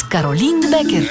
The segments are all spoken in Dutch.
met Carolien de Bekker.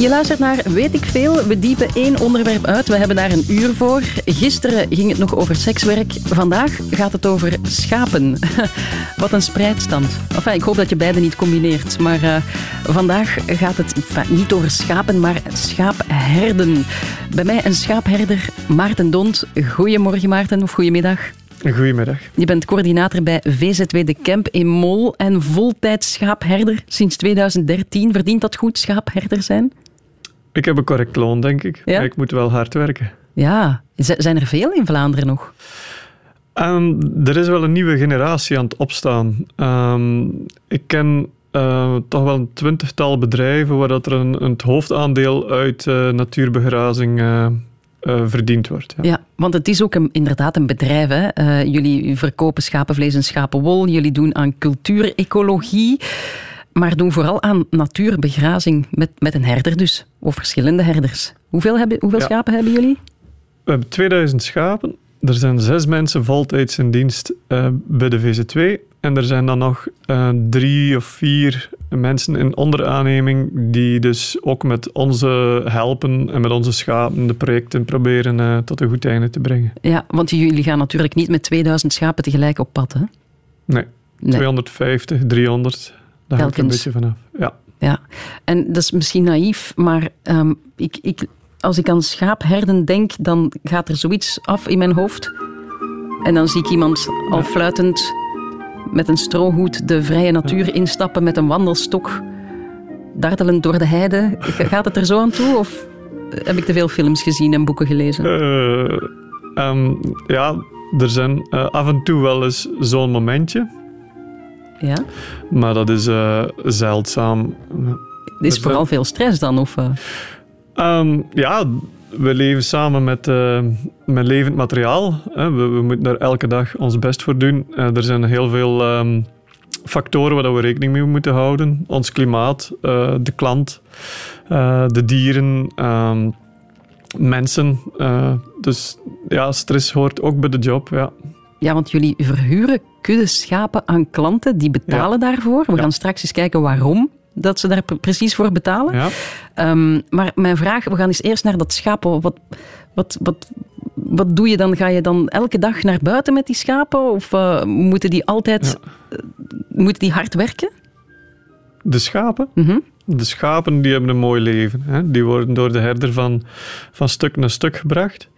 Je luistert naar Weet ik veel. We diepen één onderwerp uit. We hebben daar een uur voor. Gisteren ging het nog over sekswerk. Vandaag gaat het over schapen. Wat een spreidstand. Enfin, ik hoop dat je beide niet combineert. Maar uh, vandaag gaat het niet over schapen, maar schaapherden. Bij mij een schaapherder, Maarten Dont. Goedemorgen Maarten, of goedemiddag. Goedemiddag. Je bent coördinator bij VZW De Kemp in Mol en voltijds schaapherder sinds 2013. Verdient dat goed, schaapherder zijn? Ik heb een correct loon, denk ik. Ja? Maar ik moet wel hard werken. Ja. Zijn er veel in Vlaanderen nog? Um, er is wel een nieuwe generatie aan het opstaan. Um, ik ken uh, toch wel een twintigtal bedrijven waar dat er een, een het hoofdaandeel uit uh, natuurbegrazing uh, verdiend wordt. Ja. ja. want het is ook een, inderdaad een bedrijf. Hè? jullie verkopen schapenvlees en schapenwol. Jullie doen aan cultuurecologie maar doen vooral aan natuurbegrazing met, met een herder dus, of verschillende herders. Hoeveel, hebben, hoeveel ja. schapen hebben jullie? We hebben 2000 schapen. Er zijn zes mensen voltijds in dienst uh, bij de VZ2. En er zijn dan nog uh, drie of vier mensen in onderaanneming die dus ook met onze helpen en met onze schapen de projecten proberen uh, tot een goed einde te brengen. Ja, want jullie gaan natuurlijk niet met 2000 schapen tegelijk op pad, hè? Nee, nee. 250, 300. Daar hangt een beetje vanaf. Ja. ja, en dat is misschien naïef, maar um, ik, ik, als ik aan schaapherden denk, dan gaat er zoiets af in mijn hoofd. En dan zie ik iemand al fluitend met een strohoed de vrije natuur instappen met een wandelstok, dartelend door de heide. Gaat het er zo aan toe of heb ik te veel films gezien en boeken gelezen? Uh, um, ja, er zijn uh, af en toe wel eens zo'n momentje. Ja? Maar dat is uh, zeldzaam. Het is vooral veel stress dan? Of, um, ja, we leven samen met, uh, met levend materiaal. Hè. We, we, moeten daar elke dag ons best voor doen. er zijn heel veel um, factoren waar we rekening mee moeten houden. Ons klimaat, de klant, de dieren, um, mensen. dus ja, stress hoort ook bij de job. Ja. Ja, want jullie verhuren kudde schapen aan klanten, die betalen ja. daarvoor. We ja. gaan straks eens kijken waarom dat ze daar precies voor betalen. Ja. Um, maar mijn vraag, we gaan eens eerst naar dat schapen. Wat, wat, wat, wat doe je dan? Ga je dan elke dag naar buiten met die schapen? Of uh, moeten die altijd uh, moeten die hard werken? De schapen? Mm -hmm. De schapen die hebben een mooi leven. Hè? Die worden door de herder van, van stuk naar stuk gebracht.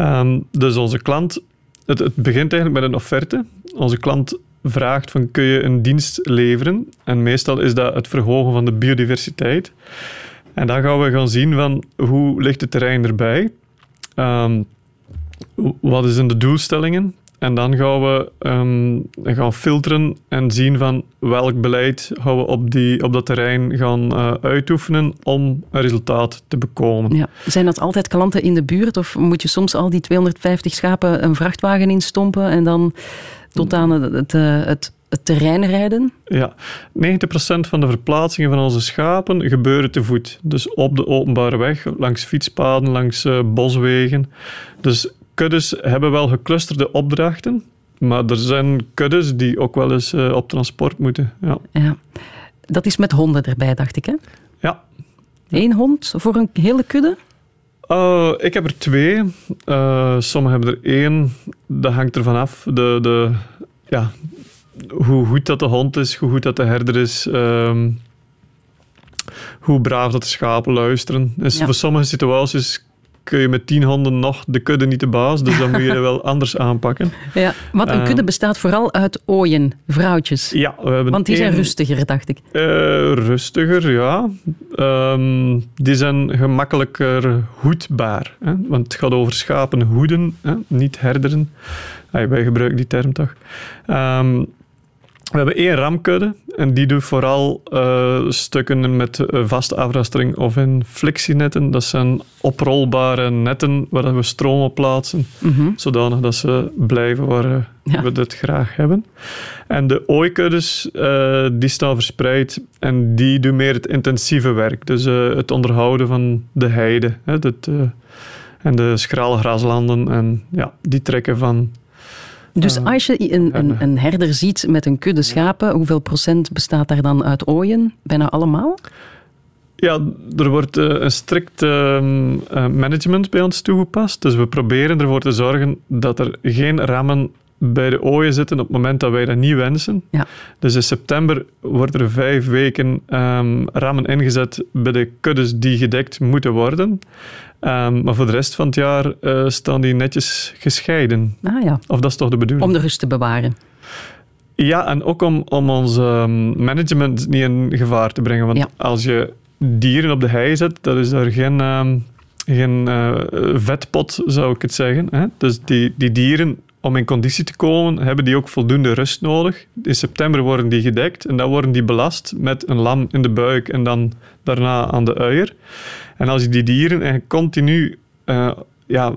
Um, dus onze klant het, het, begint eigenlijk met een offerte. Onze klant vraagt van kun je een dienst leveren? En meestal is dat het verhogen van de biodiversiteit. En dan gaan we gaan zien van hoe ligt het terrein erbij? Um, wat zijn de doelstellingen? En dan gaan we um, gaan filteren en zien van welk beleid gaan we op, die, op dat terrein gaan uh, uitoefenen om een resultaat te bekomen. Ja. Zijn dat altijd klanten in de buurt of moet je soms al die 250 schapen een vrachtwagen instompen en dan tot aan het, het, het, het terrein rijden? Ja, 90% van de verplaatsingen van onze schapen gebeuren te voet. Dus op de openbare weg, langs fietspaden, langs uh, boswegen. Dus kuddes hebben wel geclusterde opdrachten, maar er zijn kuddes die ook wel eens uh, op transport moeten. Ja. ja. Dat is met honden erbij, dacht ik, hè? Ja. Eén hond voor een hele kudde? Uh, ik heb er twee. Uh, sommigen hebben er één. Dat hangt ervan af. De, de, ja, hoe goed dat de hond is, hoe goed dat de herder is. Um, hoe braaf dat de schapen luisteren. Dus ja. voor sommige situaties kun je met tien honden nog de kudde niet de baas. Dus dan moet je wel anders aanpakken. Ja, want een kudde bestaat vooral uit ooien, vrouwtjes. Ja, we hebben want die zijn rustiger, dacht ik. Uh, rustiger, ja. Um, die zijn gemakkelijker hoedbaar. Hè? Want het gaat over schapen hoeden, hè? niet herderen. Hey, wij gebruiken die term toch. Um, we hebben één ramkudde en die doet vooral uh, stukken met uh, vaste afrastering of in flexienetten. Dat zijn oprolbare netten waar we stroom op plaatsen, mm -hmm. zodanig dat ze blijven waar ja. we het graag hebben. En de ooikuddes die staan verspreid en die doen meer het intensieve werk. Dus het onderhouden van de heide hè, het, en de schrale graslanden. En ja, die trekken van Dus als je een, een, een herder ziet met een kudde schapen, hoeveel procent bestaat daar dan uit ooien? Bijna allemaal? Ja, er wordt uh, een strikt uh, management bij ons toegepast. Dus we proberen ervoor te zorgen dat er geen rammen bij de ooien zitten op het moment dat wij dat niet wensen. Ja. Dus in september wordt er vijf weken um, ramen ingezet bij de kuddes die gedekt moeten worden. Um, maar voor de rest van het jaar uh, staan die netjes gescheiden. Ah, ja. Of dat is toch de bedoeling? Om de rust te bewaren. Ja, en ook om, om ons um, management niet in gevaar te brengen. Want Ja. als je dieren op de hei zet, dat is daar geen, ehm, geen eh, vetpot, zou ik het zeggen. Hè? Dus die, die dieren, om in conditie te komen, hebben die ook voldoende rust nodig. In september worden die gedekt en dan worden die belast met een lam in de buik en dan daarna aan de uier. En als je die dieren eigenlijk continu eh, ja,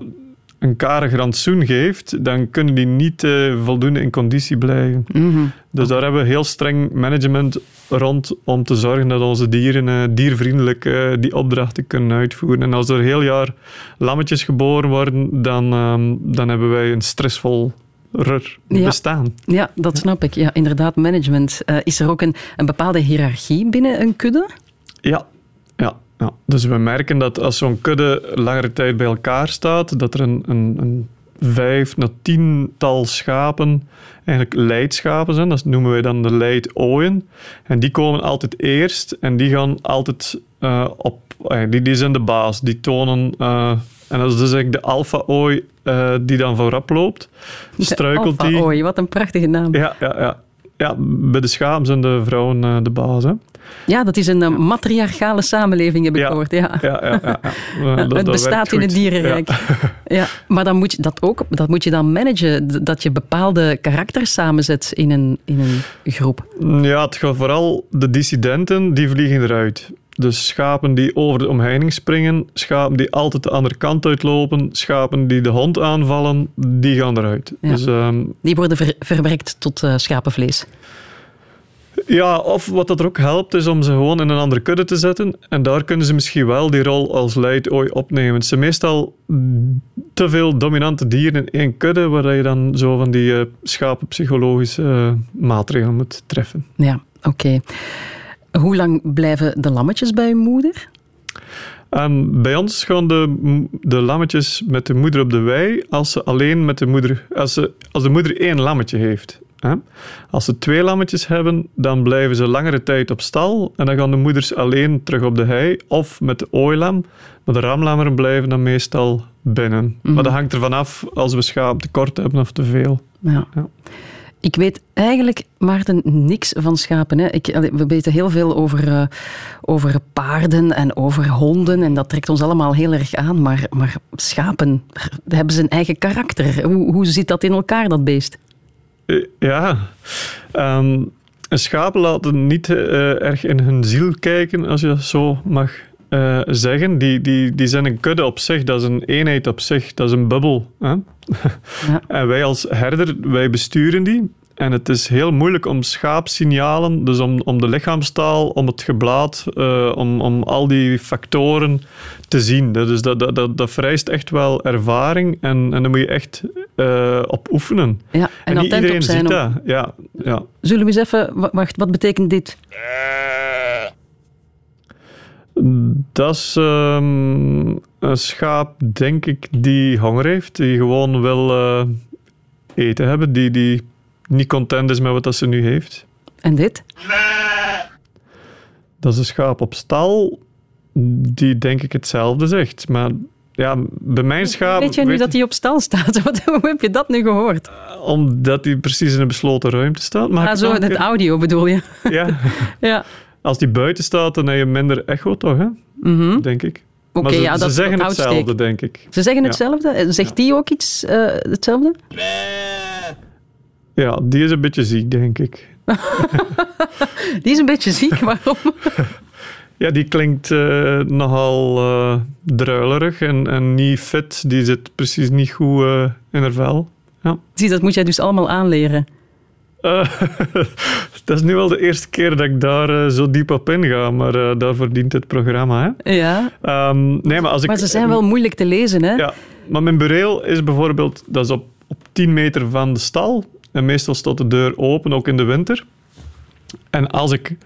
een karig rantsoen geeft, dan kunnen die niet eh, voldoende in conditie blijven. Mhm. Dus daar hebben we heel streng management rond om te zorgen dat onze dieren eh, diervriendelijk eh, die opdrachten kunnen uitvoeren. En als er heel jaar lammetjes geboren worden, dan, ehm, dan hebben wij een stressvol Ja. bestaan. Ja, dat snap ik. Ja, inderdaad, management. Is er ook een, een bepaalde hiërarchie binnen een kudde? Ja, ja. Dus we merken dat als zo'n kudde langere tijd bij elkaar staat, dat er een, een, een vijf naar tiental schapen eigenlijk leidschapen zijn. Dat noemen wij dan de leidooien. En die komen altijd eerst en die gaan altijd eh, op... eh, die, die zijn de baas. Die tonen... eh, en dat is dus eigenlijk de alfa-ooi die dan voorop loopt. Struikelt die... Oei, wat een prachtige naam. Ja, Ja, ja, ja. Ja, bij de schapen zijn de vrouwen eh, de baas. Hè? dat is een eh, matriarchale samenleving, heb ik Ja. gehoord. Ja. Ja, ja, ja. ja. Dat- het bestaat in het dierenrijk. Ja. Ja. maar dan moet je dat ook dat moet je dan managen, dat je bepaalde karakters samenzet in een, in een groep. Ja, het gaat vooral de dissidenten, die vliegen eruit. Dus schapen die over de omheining springen, schapen die altijd de andere kant uitlopen, schapen die de hond aanvallen, die gaan eruit. Ja. Dus ehm, Die worden ver- verwerkt tot eh, schapenvlees. ja, of wat dat er ook helpt, is om ze gewoon in een andere kudde te zetten. En daar kunnen ze misschien wel die rol als leidooi opnemen. Het zijn meestal te veel dominante dieren in één kudde, waar je dan zo van die eh, schapenpsychologische eh, maatregelen moet treffen. Ja, oké. Hoe lang blijven de lammetjes bij hun moeder? Ehm, bij ons gaan de, de lammetjes met de moeder op de wei als ze alleen met de moeder, als, ze, als de moeder één lammetje heeft. Hè? Als ze twee lammetjes hebben, dan blijven ze langere tijd op stal en dan gaan de moeders alleen terug op de hei of met de ooilam. Maar de ramlammeren blijven dan meestal binnen. Maar dat hangt ervan af als we schaap tekort hebben of te veel. Ja. Ja. Ik weet eigenlijk, Maarten, niks van schapen. Hè. Ik, we weten heel veel over, eh, over paarden en over honden. En dat trekt ons allemaal heel erg aan. Maar, maar schapen, hebben een eigen karakter. Hoe, hoe zit dat in elkaar, dat beest? Eh, Ja, Ehm, schapen laten niet eh, erg in hun ziel kijken, als je dat zo mag eh, zeggen. Die, die, die zijn een kudde op zich, dat is een eenheid op zich, dat is een bubbel. Hè? Ja. En wij als herder, wij besturen die. En het is heel moeilijk om schaapsignalen, dus om, om de lichaamstaal, om het geblaad, eh, om, om al die factoren te zien. Dat, is, dat, dat, dat, dat vereist echt wel ervaring en, en daar moet je echt eh, op oefenen. Ja, en, niet attent iedereen op zijn. ziet om- dat. Ja, ja. Zullen we eens even... wa- Wacht, wat betekent dit? Dat is ehm, een schaap, denk ik, die honger heeft, die gewoon wil eh, eten hebben, die, die niet content is met wat dat ze nu heeft. En dit? Dat is een schaap op stal, die denk ik hetzelfde zegt. Maar ja, bij mijn schaap... weet jij nu dat hij op stal staat? Wat, hoe heb je dat nu gehoord? Omdat hij precies in een besloten ruimte staat. Mag Ah, zo, het audio bedoel je? Ja, Ja. Als die buiten staat, dan heb je minder echo, toch? Hè? Mhm. Denk ik. Oké, ze, ja, ze dat, zeggen hetzelfde, denk ik. Ze zeggen Ja. hetzelfde? Zegt die ook iets eh, hetzelfde? Ja, die is een beetje ziek, denk ik. Die is een beetje ziek, waarom? Ja, die klinkt eh, nogal eh druilerig en, en niet fit. Die zit precies niet goed in haar vel. Ja. Zie, dat moet jij dus allemaal aanleren. Eh, dat is nu wel de eerste keer dat ik daar eh, zo diep op inga, maar eh, daarvoor dient het programma. Hè? Ja, Ehm, nee, maar als ik, maar ze zijn wel moeilijk te lezen, hè? Ja, maar mijn bureel is bijvoorbeeld, dat is op, op 10 meter van de stal. En meestal staat de deur open, ook in de winter. En als ik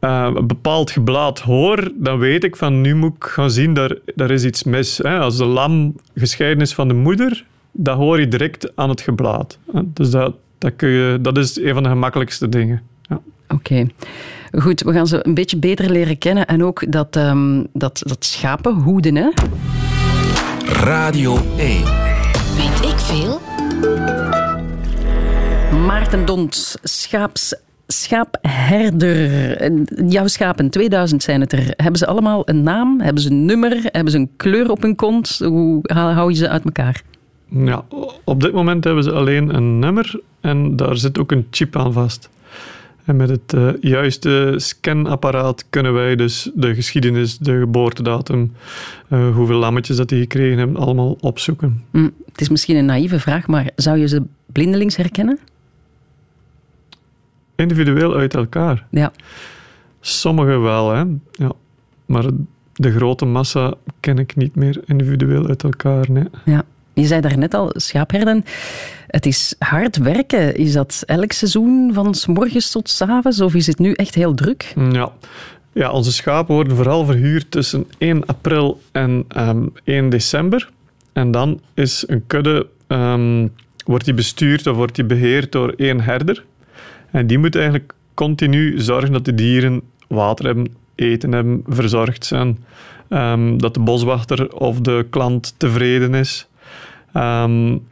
uh, een bepaald geblaad hoor, dan weet ik van nu moet ik gaan zien, daar, daar is iets mis. Hè. Als de lam gescheiden is van de moeder, dat hoor je direct aan het geblaad. Dus dat, dat, kun je, dat is een van de gemakkelijkste dingen. Ja. Oké. Goed, we gaan ze een beetje beter leren kennen. En ook dat, um, dat, dat schapenhoeden, hè? Radio 1. Weet ik veel? Maarten Dont, schaaps schaapherder. Jouw schapen, 2000 zijn het er. Hebben ze allemaal een naam? Hebben ze een nummer? Hebben ze een kleur op hun kont? Hoe hou je ze uit elkaar? Ja, op dit moment hebben ze alleen een nummer en daar zit ook een chip aan vast. En met het uh, juiste scanapparaat kunnen wij dus de geschiedenis, de geboortedatum, uh, hoeveel lammetjes dat die gekregen hebben, allemaal opzoeken. Mm, het is misschien een naïeve vraag, maar zou je ze blindelings herkennen? individueel uit elkaar. Ja. Sommige wel, hè. Ja. Maar de grote massa ken ik niet meer individueel uit elkaar. Nee. Ja. Je zei daarnet al, schaapherden, het is hard werken. Is dat elk seizoen van s morgens tot s avonds of is het nu echt heel druk? Ja. Ja, onze schapen worden vooral verhuurd tussen 1 april en um, ehm, 1 december. En dan is een kudde, um, wordt die bestuurd of wordt die beheerd door één herder. En die moet eigenlijk continu zorgen dat de dieren water hebben, eten hebben, verzorgd zijn. Um, dat de boswachter of de klant tevreden is. Um,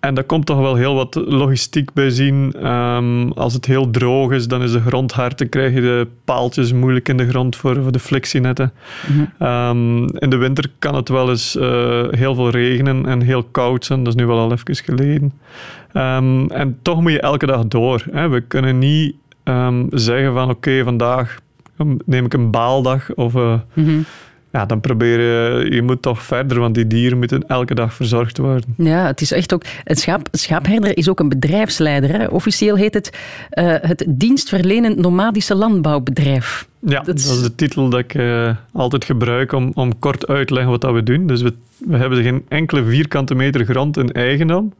en daar komt toch wel heel wat logistiek bij zien. Um, als het heel droog is, dan is de grond hard. Dan krijg je de paaltjes moeilijk in de grond voor, voor de flexienetten. Mm in de winter kan het wel eens uh, heel veel regenen en heel koud zijn. Dat is nu wel al even geleden. Um, en toch moet je elke dag door. Hè. We kunnen niet zeggen van oké, vandaag neem ik een baaldag of... Uh, mm -hmm ja, dan probeer je, je moet toch verder, want die dieren moeten elke dag verzorgd worden. Ja, het is echt ook, het schaap, schaapherder is ook een bedrijfsleider. Hè? Officieel heet het uh, het dienstverlenend nomadische landbouwbedrijf. Ja, dat is, de titel dat ik uh, altijd gebruik om, om kort uit te leggen wat dat we doen. Dus we, we hebben geen enkele vierkante meter grond in eigendom.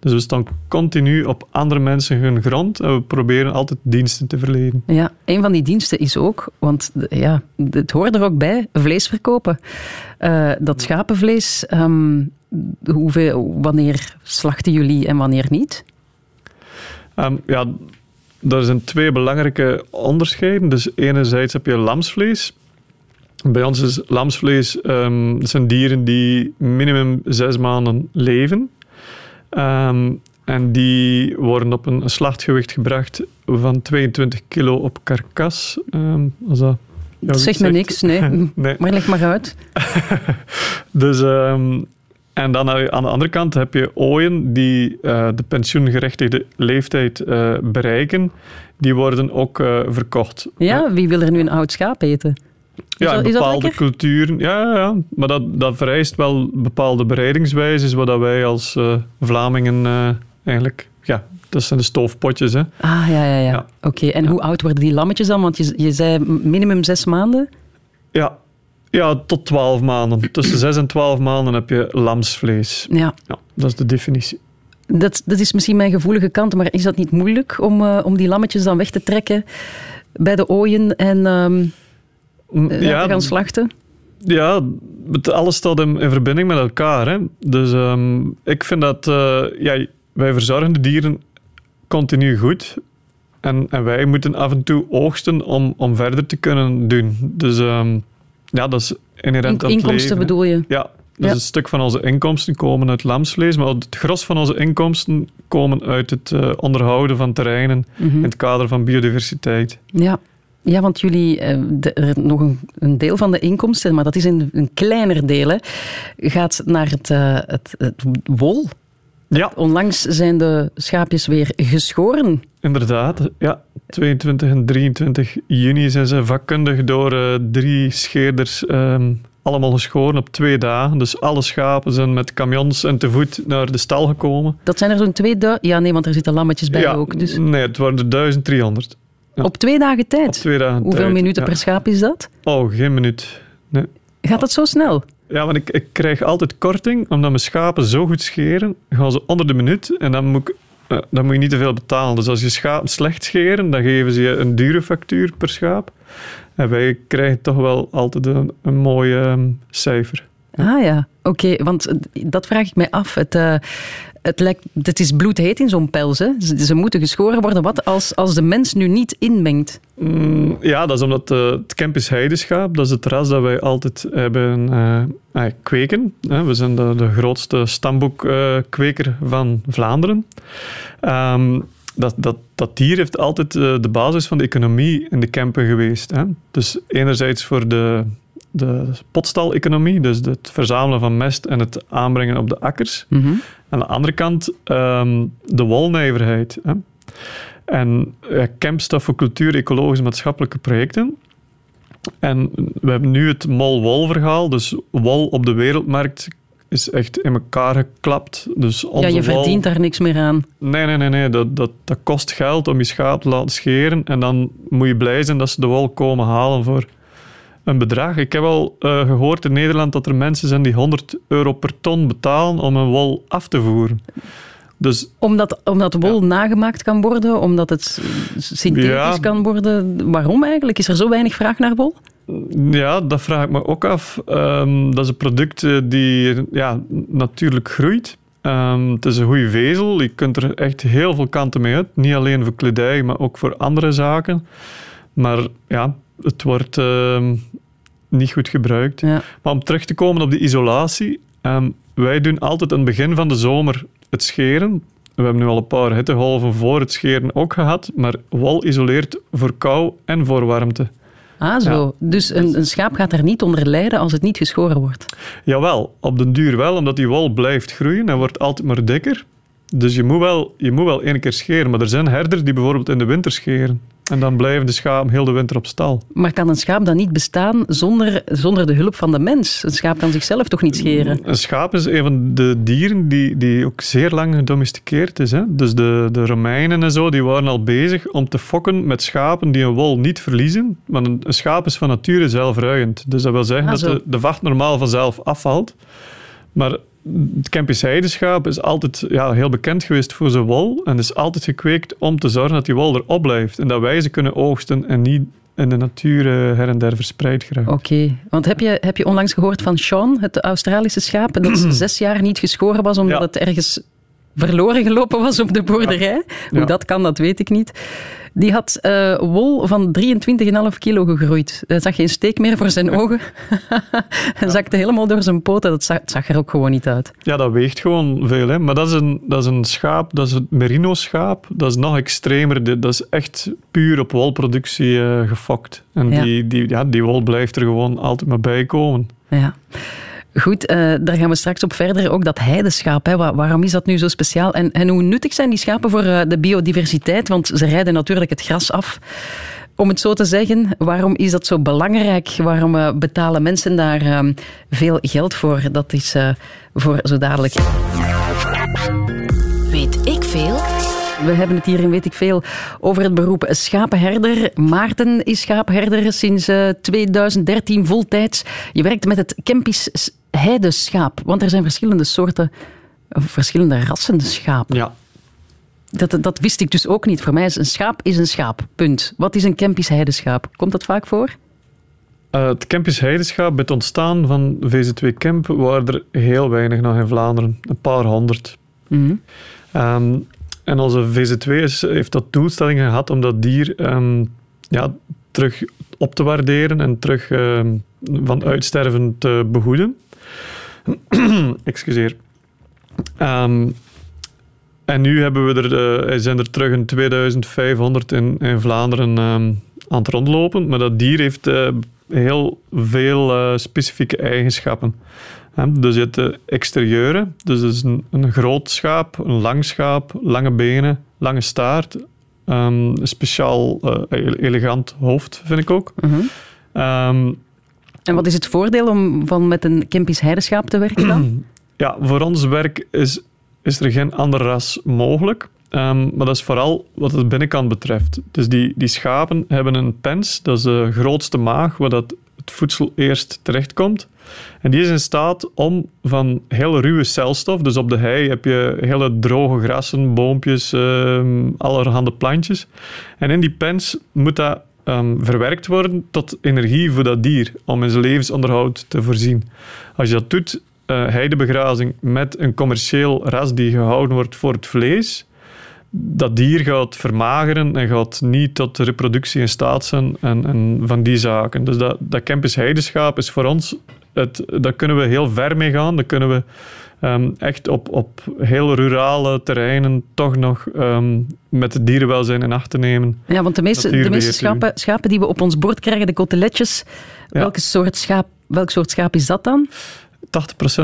Dus we staan continu op andere mensen hun grond en we proberen altijd diensten te verlenen. Ja, een van die diensten is ook, want ja, het hoort er ook bij, vlees verkopen. Uh, dat schapenvlees, um, hoeveel, wanneer slachten jullie en wanneer niet? Um, ja, er zijn twee belangrijke onderscheiden. Dus enerzijds heb je lamsvlees. Bij ons is lamsvlees um, zijn dieren die minimum zes maanden leven. Um, en die worden op een slachtgewicht gebracht van 22 kilo op karkas. Um, als dat dat zegt me niks, nee. nee. Maar leg maar uit. dus, um, en dan aan de andere kant heb je ooien die uh, de pensioengerechtigde leeftijd uh, bereiken. Die worden ook uh, verkocht. Ja, wie wil er nu een oud schaap eten? Ja, in bepaalde culturen. Ja, ja, ja, maar dat, dat vereist wel bepaalde bereidingswijzes, wat wij als uh, Vlamingen uh, eigenlijk. Ja, dat zijn de stoofpotjes. Hè. Ah, ja, ja, ja. ja. Oké, en hoe oud worden die lammetjes dan? Want je, je zei minimum zes maanden? Ja, ja, tot twaalf maanden. Tussen zes en twaalf maanden heb je lamsvlees. Ja. ja dat is de definitie. Dat, dat is misschien mijn gevoelige kant, maar is dat niet moeilijk om, uh, om die lammetjes dan weg te trekken bij de ooien en... Um ja, te gaan slachten? Ja, alles staat in, in, verbinding met elkaar. Hè. Dus um, ik vind dat... Uh, ja, wij verzorgen de dieren continu goed. En, en, wij moeten af en toe oogsten om, om verder te kunnen doen. Dus um, ja, dat is inherent In, Inkomsten bedoel je? Ja, dus ja. een stuk van onze inkomsten komen uit lamsvlees, maar het gros van onze inkomsten komen uit het uh, onderhouden van terreinen mm -hmm. in het kader van biodiversiteit. Ja. Ja, want jullie, eh, er nog een, een, deel van de inkomsten, maar dat is een, een kleiner deel, hè, gaat naar het, uh, het, het, wol. Ja. Onlangs zijn de schaapjes weer geschoren. Inderdaad, ja. 22 en 23 juni zijn ze vakkundig door uh, drie scheerders um, allemaal geschoren op twee dagen. Dus alle schapen zijn met camions en te voet naar de stal gekomen. Dat zijn er zo'n twee? Ja, nee, want er zitten lammetjes bij ja, ook. Dus. Nee, het waren er 1300. Ja. Op twee dagen tijd? Op twee dagen Hoeveel tijd, minuten ja. per schaap is dat? Oh, geen minuut. Nee. Gaat dat zo snel? Ja, want ik, ik krijg altijd korting, omdat mijn schapen zo goed scheren, gaan ze onder de minuut en dan moet, ik, eh, dan moet je niet te veel betalen. Dus als je schapen slecht scheren, dan geven ze je een dure factuur per schaap. En wij krijgen toch wel altijd een, een mooi ehm, cijfer. Ah ja, oké, want dat vraag ik mij af. Het, eh, het, lijkt, het is bloedheet in zo'n pels. Ze, moeten geschoren worden. Wat als, als de mens nu niet inmengt? Mm, ja, dat is omdat eh, het Kempis heideschaap, dat is het ras dat wij altijd hebben eh, eh, kweken. We zijn de, de grootste stamboekkweker van Vlaanderen. Ehm, dat, dat, dat dier heeft altijd de basis van de economie in de Kempen geweest. Hè. Dus enerzijds voor de, de potstal-economie, dus het verzamelen van mest en het aanbrengen op de akkers. Mhm. Aan de andere kant ehm, de wolnijverheid. Hè. En ja, staat voor cultuur, ecologische, maatschappelijke projecten. En we hebben nu het mol-wol-verhaal. Dus wol op de wereldmarkt is echt in elkaar geklapt. Dus Ja, je verdient daar niks meer aan. Nee, nee, nee. nee. Dat, dat, dat kost geld om je schaap te laten scheren. En dan moet je blij zijn dat ze de wol komen halen voor een bedrag. Ik heb al eh, gehoord in Nederland dat er mensen zijn die 100 euro per ton betalen om een wol af te voeren. Dus Omdat, omdat wol nagemaakt kan worden, omdat het synthetisch Ja. kan worden. Waarom eigenlijk? Is er zo weinig vraag naar wol? Ja, dat vraag ik me ook af. Ehm, dat is een product eh, die ja, natuurlijk groeit. Ehm, het is een goede vezel. Je kunt er echt heel veel kanten mee uit. Niet alleen voor kledij, maar ook voor andere zaken. Maar ja, het wordt ehm, niet goed gebruikt. Ja. Maar om terug te komen op die isolatie. ehm, wij doen altijd aan het begin van de zomer het scheren. We hebben nu al een paar hittegolven voor het scheren ook gehad. Maar wol isoleert voor kou en voor warmte. Ah, zo. Dus een, een schaap gaat er niet onder lijden als het niet geschoren wordt. Jawel, op den duur wel, omdat die wol blijft groeien en wordt altijd maar dikker. Dus je moet wel, je moet wel één keer scheren. Maar er zijn herders die bijvoorbeeld in de winter scheren. En dan blijven de schapen heel de winter op stal. Maar kan een schaap dan niet bestaan zonder, zonder de hulp van de mens? Een schaap kan zichzelf toch niet scheren? Een schaap is een van de dieren die, die ook zeer lang gedomesticeerd is. Hè? Dus de, de Romeinen en zo, die waren al bezig om te fokken met schapen die hun wol niet verliezen. Want een, een schaap is van nature zelfruiend. Dus dat wil zeggen Ah, dat de, de vacht normaal vanzelf afvalt. Maar het Kempis heideschaap is altijd ja, heel bekend geweest voor zijn wol. En is altijd gekweekt om te zorgen dat die wol erop blijft. En dat wij ze kunnen oogsten en niet in de natuur eh, her en der verspreid geraakt. Oké, want heb je, heb je onlangs gehoord van Sean, het Australische schaap, dat zes jaar niet geschoren was omdat Ja. het ergens verloren gelopen was op de boerderij? Hoe dat kan, dat weet ik niet. Die had eh, wol van 23,5 kilo gegroeid. Hij zag geen steek meer voor zijn ogen. Hij zakte helemaal door zijn poten. Dat zag, zag er ook gewoon niet uit. Ja, dat weegt gewoon veel. Hè? Maar dat is, een, dat is een schaap, dat is het merino-schaap. Dat is nog extremer. Dat is echt puur op wolproductie eh, gefokt. En Ja. Die, die, ja, die wol blijft er gewoon altijd maar bij komen. Ja. Goed, eh, daar gaan we straks op verder. Ook dat heideschaap, hè. Wa- waarom is dat nu zo speciaal? En, en hoe nuttig zijn die schapen voor eh, de biodiversiteit? Want ze rijden natuurlijk het gras af. Om het zo te zeggen, waarom is dat zo belangrijk? Waarom eh, betalen mensen daar eh, veel geld voor? Dat is voor zo dadelijk. Weet ik veel? We hebben het hier in Weet ik Veel over het beroep schapenherder. Maarten is schaapherder sinds eh, 2013 voltijds. Je werkt met het Kempisch heideschaap, want er zijn verschillende soorten, of verschillende rassen schaap. Ja. Dat, dat wist ik dus ook niet. Voor mij is een schaap is een schaap. Punt. Wat is een Kempisch heideschaap? Komt dat vaak voor? Eh, het Kempisch heideschaap, bij het ontstaan van VZ2 Kemp, waren er heel weinig nog in Vlaanderen. Een paar honderd. Mhm. Ehm, en onze VZ2 is, heeft dat doelstelling gehad om dat dier ehm, ja, terug op te waarderen en terug ehm, van uitsterven te behoeden. Excuseer. Ehm, en nu hebben we er, eh, zijn er terug een 2500 in, in Vlaanderen ehm, aan het rondlopen. Maar dat dier heeft eh, heel veel eh, specifieke eigenschappen. Hè, Dus je hebt de exterieure, dus dat is een, een groot schaap, een lang schaap, lange benen, lange staart. ehm, een speciaal ele- elegant hoofd, vind ik ook. Mhm. Ehm, En wat is het voordeel om van met een Kempisch heideschaap te werken dan? ja, voor ons werk is, is er geen ander ras mogelijk. Ehm, maar dat is vooral wat de binnenkant betreft. Dus die, die schapen hebben een pens, dat is de grootste maag, waar dat het het voedsel eerst terechtkomt. En die is in staat om van heel ruwe celstof, dus op de hei heb je hele droge grassen, boompjes, um, allerhande plantjes. En in die pens moet dat um, verwerkt worden tot energie voor dat dier, om in zijn levensonderhoud te voorzien. Als je dat doet, uh, heidebegrazing met een commercieel ras die gehouden wordt voor het vlees, dat dier gaat vermageren en gaat niet tot reproductie in staat zijn en, en van die zaken. Dus dat, dat campus heideschaap is voor ons, het, daar kunnen we heel ver mee gaan. Daar kunnen we um, echt op, op heel rurale terreinen toch nog um, met het dierenwelzijn in acht te nemen. Ja, want de meeste, de meeste schapen, schapen die we op ons bord krijgen, de koteletjes, ja. welke soort schaap, welk soort schaap is dat dan? 80%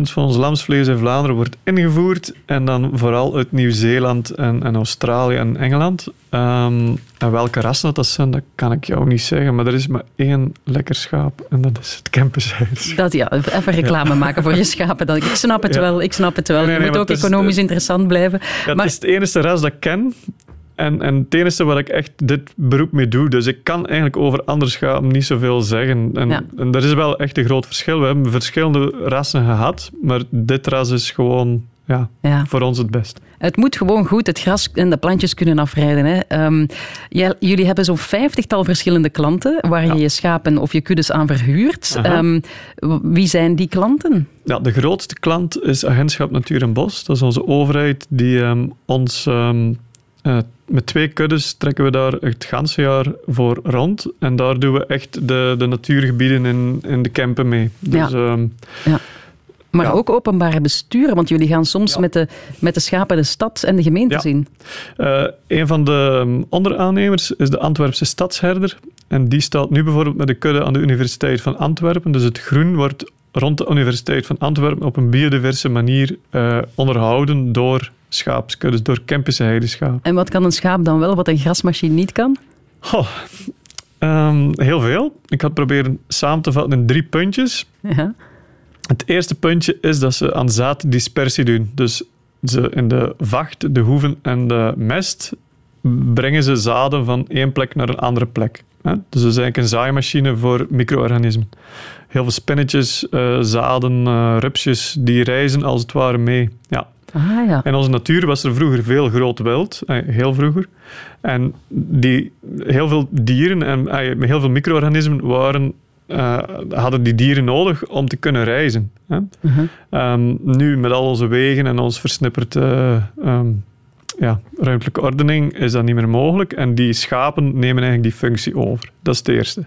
van ons lamsvlees in Vlaanderen wordt ingevoerd en dan vooral uit Nieuw-Zeeland en, en, Australië en Engeland. Um, en welke rassen dat zijn, dat kan ik jou niet zeggen, maar er is maar één lekker schaap en dat is het campushuis. Dat ja, even reclame maken voor je schapen. Dat, ik snap het ja. wel, ik snap het wel. Nee, nee, het moet ook economisch interessant blijven. Ja, maar... Het is het enige ras dat ik ken en, en het enige wat ik echt dit beroep mee doe, dus ik kan eigenlijk over andere schapen niet zoveel zeggen. En, ja. en er is wel echt een groot verschil. We hebben verschillende rassen gehad, maar dit ras is gewoon ja, ja. voor ons het best. Het moet gewoon goed het gras en de plantjes kunnen afrijden. Hè. Um, jij, jullie hebben zo'n vijftigtal verschillende klanten waar je je schapen of je kuddes aan verhuurt. Um, wie zijn die klanten? Ja, de grootste klant is Agentschap Natuur en Bos. Dat is onze overheid die um, ons uh, met twee kuddes trekken we daar het ganse jaar voor rond. En daar doen we echt de, de natuurgebieden in, in de campen mee. Dus, ja. Uh, ja. Maar ja. ook openbare besturen, want jullie gaan soms ja. met, de, met de schapen de stad en de gemeente zien. Uh, een van de onderaannemers is de Antwerpse stadsherder. En die staat nu bijvoorbeeld met de kudde aan de Universiteit van Antwerpen. Dus het groen wordt rond de Universiteit van Antwerpen op een biodiverse manier uh, onderhouden door schaapskuddes, door Kempische heideschaap. En wat kan een schaap dan wel, wat een grasmachine niet kan? Oh, um, heel veel. Ik had proberen samen te vatten in drie puntjes. Ja. Het eerste puntje is dat ze aan zaaddispersie doen. Dus ze in de vacht, de hoeven en de mest brengen ze zaden van één plek naar een andere plek. Dus dat is eigenlijk een zaaimachine voor micro-organismen. Heel veel spinnetjes, uh, zaden, uh, rupsjes, die reizen als het ware mee. Ja. Ah, ja. In onze natuur was er vroeger veel groot wild, eh, heel vroeger. En die, heel veel dieren en heel veel micro-organismen waren uh, hadden die dieren nodig om te kunnen reizen. Hè? Uh -huh. um, nu, met al onze wegen en ons versnipperd uh, um, ja, ruimtelijke ordening, is dat niet meer mogelijk. En die schapen nemen eigenlijk die functie over. Dat is het eerste.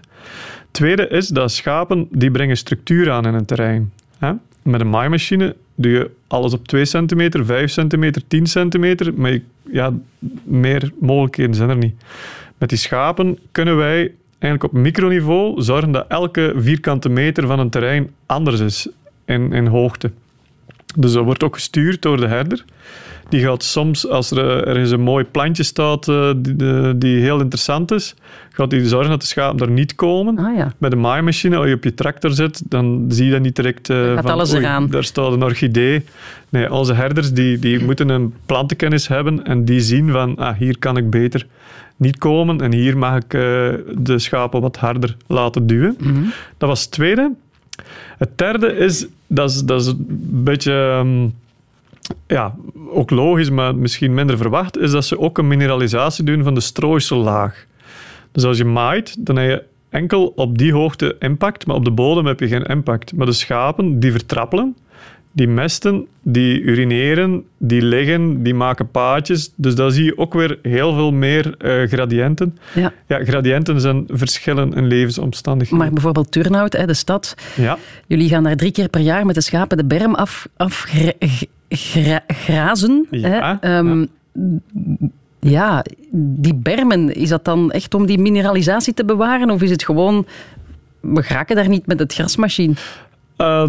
Tweede is dat schapen die brengen structuur aan in een terrein. Hè? Met een maaimachine doe je alles op 2 centimeter, 5 centimeter, 10 centimeter, maar ja, meer mogelijkheden zijn er niet. Met die schapen kunnen wij eigenlijk op microniveau zorgen dat elke vierkante meter van een terrein anders is in, in hoogte. Dus dat wordt ook gestuurd door de herder. Die gaat soms, als er ergens een mooi plantje staat uh, die, die, heel interessant is, gaat hij zorgen dat de schapen daar niet komen. Ah, ja. Bij de maaimachine, als je op je tractor zit, dan zie je dat niet direct uh, gaat van, alles oei, eraan. daar staat een orchidee. Nee, onze herders die, die moeten een plantenkennis hebben en die zien van, ah, hier kan ik beter niet komen en hier mag ik de schapen wat harder laten duwen. Mhm. Dat was het tweede. Het derde is, dat is, dat is een beetje... Um, ja, ook logisch, maar misschien minder verwacht, is dat ze ook een mineralisatie doen van de strooisellaag. Dus als je maait, dan heb je enkel op die hoogte impact, maar op de bodem heb je geen impact. Maar de schapen, die vertrappelen, die mesten, die urineren, die liggen, die maken paadjes. Dus daar zie je ook weer heel veel meer uh, gradiënten. Ja. ja, gradiënten zijn verschillen in levensomstandigheden. Maar bijvoorbeeld Turnhout, de stad. Ja. Jullie gaan daar drie keer per jaar met de schapen de berm af, afgrazen. Ja, hè? Um, ja. ja, die bermen, is dat dan echt om die mineralisatie te bewaren? Of is het gewoon, we geraken daar niet met het grasmachine? Uh,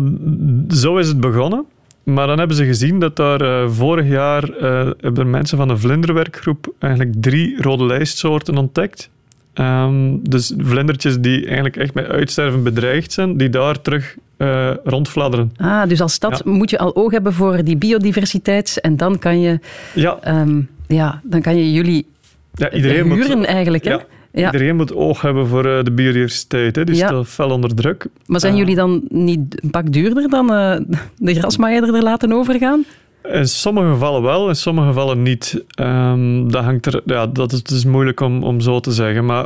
zo is het begonnen. Maar dan hebben ze gezien dat daar uh, vorig jaar uh, hebben mensen van een vlinderwerkgroep eigenlijk drie rode lijstsoorten ontdekt. Um, dus vlindertjes die eigenlijk echt met uitsterven bedreigd zijn, die daar terug uh, rondfladderen. Ah, dus als stad ja. moet je al oog hebben voor die biodiversiteit en dan kan je, ja. Um, ja, dan kan je jullie ja, iedereen huren moet, eigenlijk. Hè? Ja. Iedereen moet oog hebben voor eh, de biodiversiteit. Hè. Die Ja. staat fel onder druk. Maar zijn Eh, jullie dan niet een pak duurder dan eh, de grasmaaier er laten overgaan? In sommige gevallen wel, in sommige gevallen niet. Ehm, dat, hangt er, ja, dat is, is moeilijk om, om zo te zeggen. Maar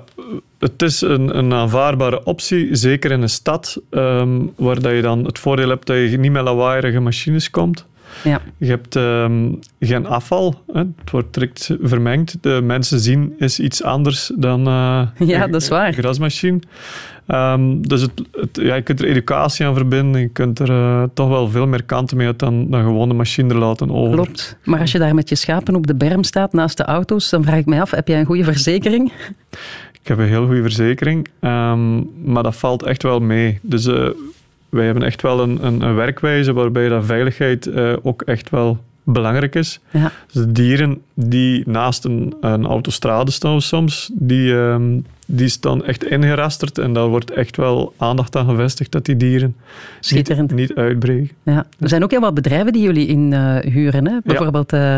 het is een, een aanvaardbare optie, zeker in een stad, ehm, waar dat je dan het voordeel hebt dat je niet met lawaaierige machines komt. Ja. Je hebt ehm, geen afval, hè. het wordt direct vermengd. De mensen zien is iets anders dan eh, Ja, dat is waar. een grasmachine. Ehm, dus het, het, ja, je kunt er educatie aan verbinden. Je kunt er eh, toch wel veel meer kanten mee uit dan, dan gewoon de machine er laten over. Klopt. Maar als je daar met je schapen op de berm staat naast de auto's, dan vraag ik mij af, heb jij een goede verzekering? Ik heb een heel goede verzekering, ehm, maar dat valt echt wel mee. Dus eh, wij hebben echt wel een, een, een werkwijze waarbij dat veiligheid eh, ook echt wel belangrijk is. Ja. Dus de dieren die naast een, een autostrade staan soms, die, ehm, die staan echt ingerasterd en daar wordt echt wel aandacht aan gevestigd dat die dieren niet, niet uitbreken. Ja. Er zijn ook heel wat bedrijven die jullie inhuren. hè? Bijvoorbeeld eh,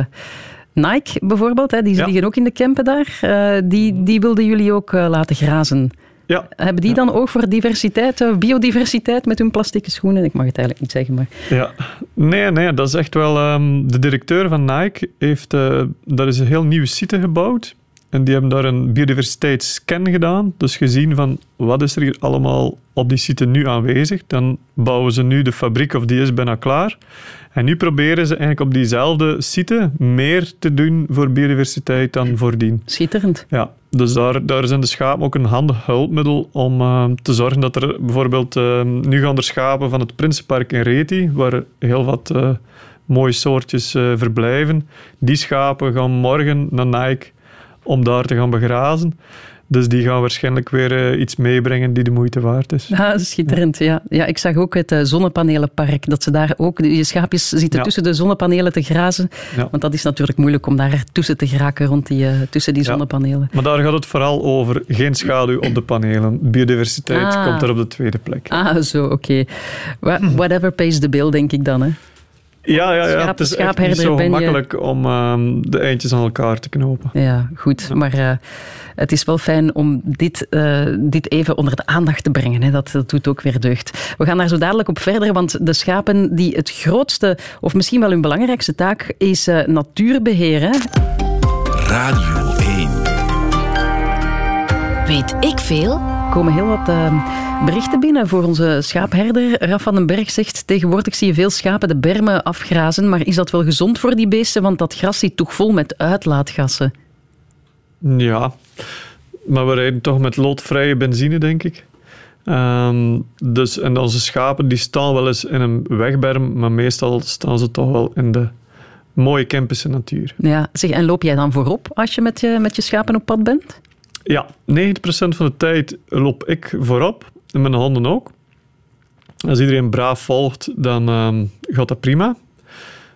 Nike, bijvoorbeeld, hè? die Ja. liggen ook in de campen daar. Eh, die, die wilden jullie ook eh, laten grazen. Ja, Hebben die dan ook voor diversiteit, eh, biodiversiteit met hun plastieke schoenen? Ik mag het eigenlijk niet zeggen, maar... Ja, nee, nee, dat is echt wel. ehm, de directeur van Nike heeft. eh daar is een heel nieuwe site gebouwd. En die hebben daar een biodiversiteitsscan gedaan. Dus gezien van wat is er hier allemaal op die site nu aanwezig. Dan bouwen ze nu de fabriek of die is bijna klaar. En nu proberen ze eigenlijk op diezelfde site meer te doen voor biodiversiteit dan voordien. Schitterend. Ja, dus daar, daar zijn de schapen ook een handig hulpmiddel om eh, te zorgen dat er bijvoorbeeld... eh, nu gaan er schapen van het Prinsenpark in Reti, waar heel wat eh, mooie soortjes eh, verblijven. Die schapen gaan morgen naar Nike om daar te gaan begrazen. Dus die gaan waarschijnlijk weer eh, iets meebrengen die de moeite waard is. Ja, schitterend. Ja. Ja, ik zag ook het eh, zonnepanelenpark, dat ze daar ook, je schaapjes zitten Ja. tussen de zonnepanelen te grazen. Ja. Want dat is natuurlijk moeilijk om daar tussen te geraken, rond die, eh, tussen die Ja. zonnepanelen. Maar daar gaat het vooral over geen schaduw op de panelen. Biodiversiteit Ah. komt daar op de tweede plek. Ah, zo, oké. Wha- Whatever pays the bill, denk ik dan. Hè. Ja, ja, ja. Schaap- het is echt niet zo ben je. gemakkelijk om ehm, de eindjes aan elkaar te knopen. Ja, goed. Maar eh, het is wel fijn om dit, eh, dit even onder de aandacht te brengen. Hè. Dat, dat doet ook weer deugd. We gaan daar zo dadelijk op verder, want de schapen die het grootste, of misschien wel hun belangrijkste taak, is eh, natuurbeheer. Hè. Radio 1. Weet ik veel? Er komen heel wat eh, berichten binnen voor onze schaapherder. Raf van den Berg zegt, tegenwoordig zie je veel schapen de bermen afgrazen, maar is dat wel gezond voor die beesten? Want dat gras zit toch vol met uitlaatgassen. Ja, maar we rijden toch met loodvrije benzine, denk ik. Ehm, dus, en onze schapen die staan wel eens in een wegberm, maar meestal staan ze toch wel in de mooie Kempische natuur. Ja, zeg, en loop jij dan voorop als je met je, met je schapen op pad bent? Ja, 90% van de tijd loop ik voorop, en mijn honden ook. Als iedereen braaf volgt, dan ehm, gaat dat prima.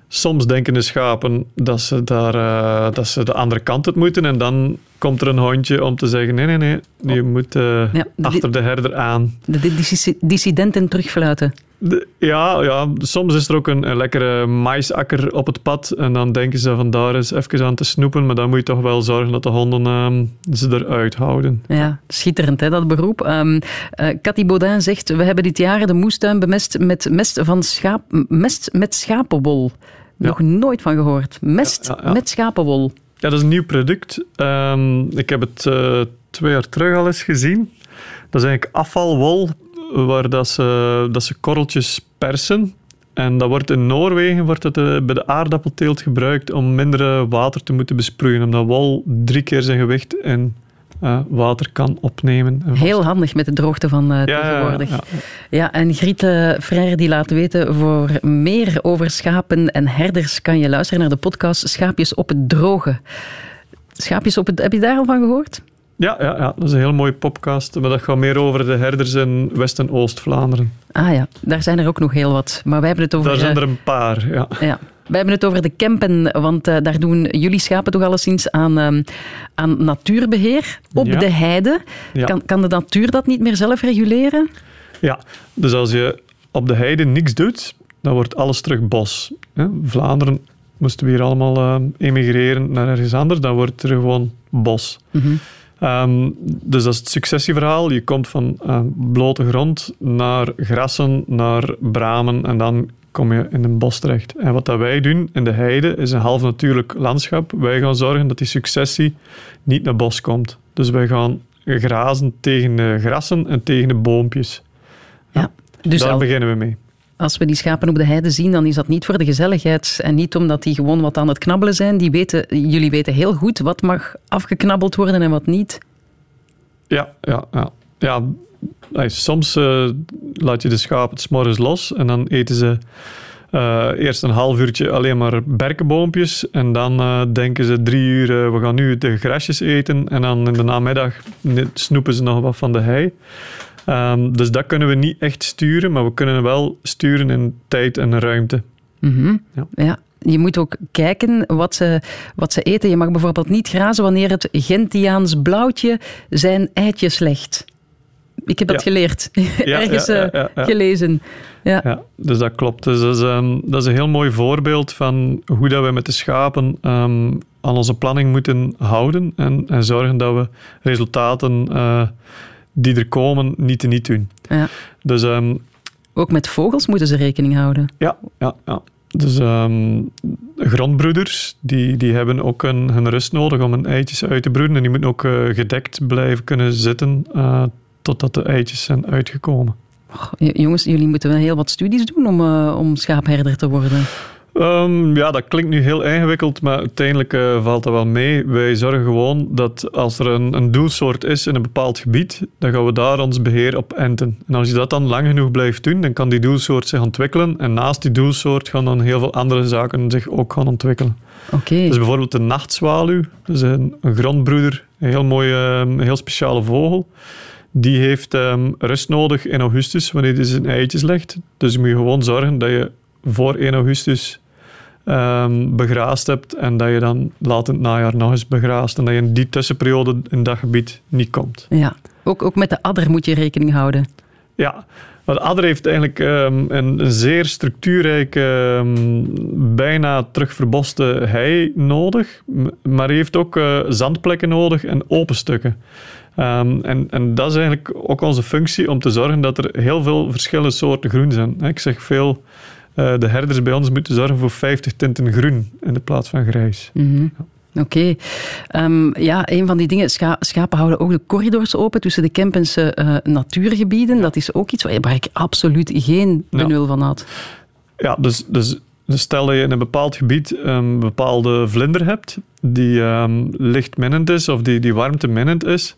Soms denken de schapen dat ze, daar, eh, dat ze de andere kant het moeten. En dan komt er een hondje om te zeggen: nee, nee, nee, je moet eh, Ja, achter de herder aan. De, de dissi- dissidenten terugfluiten. De- ja, ja, soms is er ook een, een lekkere maisakker op het pad. En dan denken ze van daar eens even aan te snoepen. Maar dan moet je toch wel zorgen dat de honden ehm, ze eruit houden. Ja, schitterend hè, dat beroep. Ehm eh, Cathy Baudin zegt, we hebben dit jaar de moestuin bemest met mest, van schaap, mest met schapenwol. Nog nooit van gehoord. Mest Ja, ja, ja. met schapenwol. Ja, dat is een nieuw product. Ehm, ik heb het eh, twee jaar terug al eens gezien. Dat is eigenlijk afvalwol, waar dat ze, dat ze korreltjes persen. En dat wordt in Noorwegen wordt het, eh, bij de aardappelteelt gebruikt om minder eh, water te moeten besproeien. Omdat wol drie keer zijn gewicht in eh, water kan opnemen. en Heel handig met de droogte van eh, Ja, ja, tegenwoordig. ja, Ja, en Griet Frère die laat weten, voor meer over schapen en herders kan je luisteren naar de podcast Schaapjes op het droge. Schaapjes op het... Heb je daar al van gehoord? Ja, ja, ja, dat is een heel mooie podcast. Maar dat gaat meer over de herders in West- en Oost-Vlaanderen. Ah ja, daar zijn er ook nog heel wat. Maar wij hebben het over... Daar zijn eh, er een paar, ja. Ja. Wij hebben het over de campen, want eh, daar doen jullie schapen toch alleszins aan, ehm, aan natuurbeheer op Ja. de heide. Ja. Kan, kan de natuur dat niet meer zelf reguleren? Ja, dus als je op de heide niks doet, dan wordt alles terug bos. Hè? Vlaanderen moesten we hier allemaal eh, emigreren naar ergens anders, dan wordt er gewoon bos. Mhm. Ehm, dus dat is het successieverhaal. Je komt van uh, blote grond naar grassen, naar bramen en dan kom je in een bos terecht. En wat dat wij doen in de heide is een half natuurlijk landschap. Wij gaan zorgen dat die successie niet naar bos komt. Dus wij gaan grazen tegen de grassen en tegen de boompjes. Ja, dus Daar al- beginnen we mee. Als we die schapen op de heide zien, dan is dat niet voor de gezelligheid en niet omdat die gewoon wat aan het knabbelen zijn. Die weten, jullie weten heel goed wat mag afgeknabbeld worden en wat niet. Ja, ja, ja. ja soms eh, laat je de schapen 's morgens los en dan eten ze eh, eerst een half uurtje alleen maar berkenboompjes en dan eh, denken ze drie uur, we gaan nu de grasjes eten en dan in de namiddag snoepen ze nog wat van de hei. Ehm, dus dat kunnen we niet echt sturen, maar we kunnen wel sturen in tijd en ruimte. Mhm. Ja. Ja. Je moet ook kijken wat ze, wat ze eten. Je mag bijvoorbeeld niet grazen wanneer het Gentiaans blauwtje zijn eitjes legt. Ik heb dat Ja. geleerd. Ja, Ergens eh, gelezen. Ja. Ja, dus dat klopt. Dus dat, is, ehm, dat is een heel mooi voorbeeld van hoe dat we met de schapen ehm, aan onze planning moeten houden en, en zorgen dat we resultaten eh, die er komen niet te niet doen. Ja. Dus ehm, Ook met vogels moeten ze rekening houden. ja, ja, ja. Dus ehm, grondbroeders, die, die hebben ook een, hun rust nodig om hun eitjes uit te broeden. En die moeten ook eh, gedekt blijven kunnen zitten eh, totdat de eitjes zijn uitgekomen. Och, jongens, jullie moeten wel heel wat studies doen om, eh, om schaapherder te worden. Ehm, ja, dat klinkt nu heel ingewikkeld, maar uiteindelijk eh, valt dat wel mee. Wij zorgen gewoon dat als er een, een doelsoort is in een bepaald gebied, dan gaan we daar ons beheer op enten. En als je dat dan lang genoeg blijft doen, dan kan die doelsoort zich ontwikkelen. En naast die doelsoort gaan dan heel veel andere zaken zich ook gaan ontwikkelen. Oké. Dus bijvoorbeeld de nachtzwaluw, dat is een, een grondbroeder, een heel mooie, ehm, heel speciale vogel. Die heeft ehm, rust nodig in augustus, wanneer hij zijn eitjes legt. Dus je moet gewoon zorgen dat je voor 1 augustus begraast hebt en dat je dan laat in het najaar nog eens begraast en dat je in die tussenperiode in dat gebied niet komt. Ja. Ook, ook met de adder moet je rekening houden. Ja, de adder heeft eigenlijk ehm, een, zeer structuurrijke, ehm, bijna terugverboste hei nodig. Maar heeft ook eh, zandplekken nodig en open stukken. En, en dat is eigenlijk ook onze functie om te zorgen dat er heel veel verschillende soorten groen zijn. Ik zeg veel, eh, de herders bij ons moeten zorgen voor 50 tinten groen in de plaats van grijs. Mhm. Oké. Ehm, ja, een van die dingen, scha- schapen houden ook de corridors open tussen de Kempense eh, natuurgebieden. Dat is ook iets waar ik absoluut geen Ja. benul van had. Ja, dus, dus, dus stel dat je in een bepaald gebied een bepaalde vlinder hebt die ehm, lichtminnend is of die, die warmteminnend is.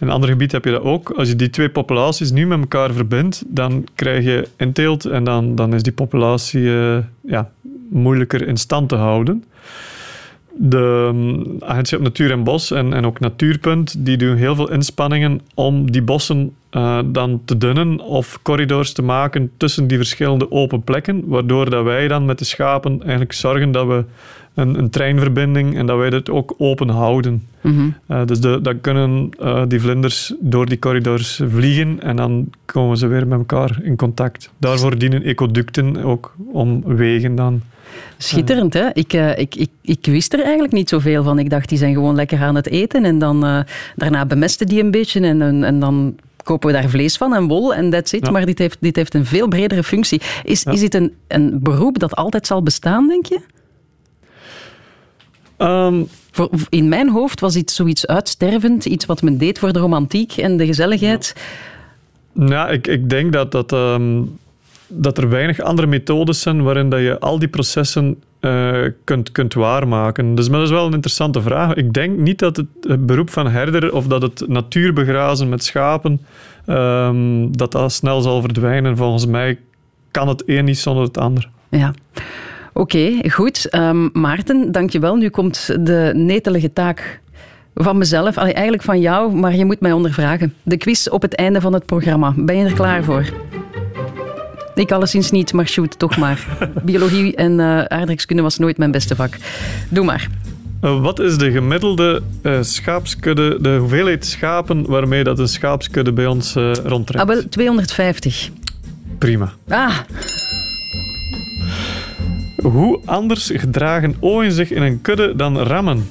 In een ander gebied heb je dat ook. Als je die twee populaties nu met elkaar verbindt, dan krijg je inteelt en dan, dan is die populatie eh, ja, moeilijker in stand te houden. De um, Agentschap Natuur en Bos en, en ook Natuurpunt, die doen heel veel inspanningen om die bossen eh, dan te dunnen of corridors te maken tussen die verschillende open plekken, waardoor dat wij dan met de schapen eigenlijk zorgen dat we een, een treinverbinding en dat wij dit ook open houden. Mhm. Eh, dus de, dan kunnen eh, die vlinders door die corridors vliegen en dan komen ze weer met elkaar in contact. Daarvoor dienen ecoducten ook om wegen dan. Schitterend, hè? Ik, eh, ik, ik, ik wist er eigenlijk niet zoveel van. Ik dacht, die zijn gewoon lekker aan het eten en dan eh, daarna bemesten die een beetje en, en, en dan kopen we daar vlees van en wol en that's it. Ja. Maar dit heeft, dit heeft een veel bredere functie. Is, Ja. is dit een, een beroep dat altijd zal bestaan, denk je? Ehm, Voor, in mijn hoofd was iets zoiets uitstervend, iets wat men deed voor de romantiek en de gezelligheid. Ja, ik, ik denk dat, dat, ehm, dat er weinig andere methodes zijn waarin dat je al die processen eh, kunt, kunt waarmaken. Dus maar dat is wel een interessante vraag. Ik denk niet dat het, beroep van herder of dat het natuurbegrazen met schapen, ehm, dat dat snel zal verdwijnen. Volgens mij kan het een niet zonder het ander. Ja. Oké, goed. Ehm, Maarten, dankjewel. Nu komt de netelige taak van mezelf, eigenlijk van jou, maar je moet mij ondervragen. De quiz op het einde van het programma. Ben je er klaar voor? Ik alleszins niet, maar shoot, toch maar. Biologie en eh aardrijkskunde was nooit mijn beste vak. Doe maar. Eh, wat is de gemiddelde eh, schaapskudde, de hoeveelheid schapen waarmee dat een schaapskudde bij ons eh rondtrekt? Ah, wel, 250. Prima. Ah, Hoe anders gedragen ooien zich in een kudde dan rammen?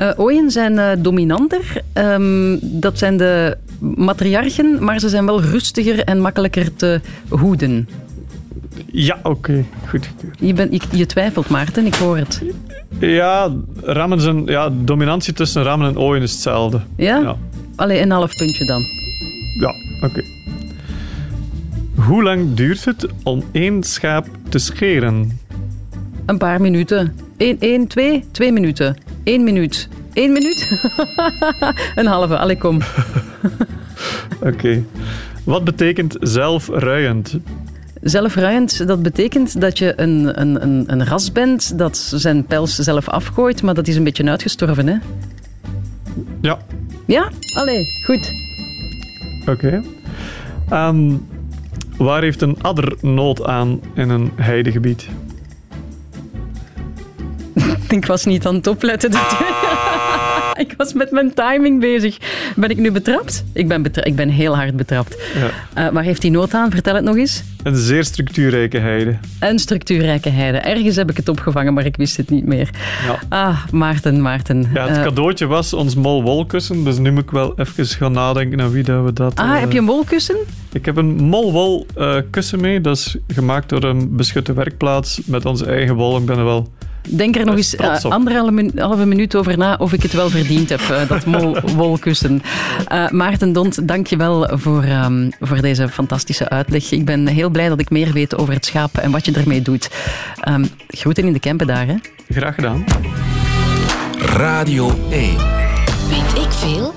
Uh, ooien zijn uh, dominanter. Um, dat zijn de matriarchen, maar ze zijn wel rustiger en makkelijker te hoeden. Ja, oké. Okay. Goed je, bent, je, je, twijfelt, Maarten, ik hoor het. Ja, rammen zijn, ja, dominantie tussen rammen en ooien is hetzelfde. Ja? ja. Allee, een half puntje dan. Ja, oké. Okay. Hoe lang duurt het om één schaap te scheren? Een paar minuten. Eén, één, twee, twee minuten. Eén minuut. Eén minuut? een halve, allee, kom. Oké. Okay. Wat betekent zelfruiend? Zelfruiend, dat betekent dat je een, een, een, een ras bent dat zijn pels zelf afgooit, maar dat is een beetje uitgestorven, hè? Ja. Ja? Allee, goed. Oké. Okay. Um, waar heeft een adder nood aan in een heidegebied? ik was niet aan het opletten. Ik was met mijn timing bezig. Ben ik nu betrapt? Ik ben, betra ik ben heel hard betrapt. Ja. Uh, waar heeft hij nood aan? Vertel het nog eens. Een zeer structuurrijke heide. Een structuurrijke heide. Ergens heb ik het opgevangen, maar ik wist het niet meer. Ja. Ah, Maarten, Maarten. Ja, het uh, cadeautje was ons mol wolkussen, dus nu moet ik wel even gaan nadenken naar wie dat we dat... Ah, uh, heb je een wolkussen? Ik heb een molwol kussen mee. Dat is gemaakt door een beschutte werkplaats met onze eigen wol. Ik ben er wel Denk er nog eens uh, anderhalve minuut over na of ik het wel verdiend heb, uh, dat mol, wolkussen. Uh, Maarten Dont, dank je wel voor, um, voor deze fantastische uitleg. Ik ben heel blij dat ik meer weet over het schaap en wat je ermee doet. Um, groeten in de Kempen daar, hè? Graag gedaan. Radio 1. Weet ik veel?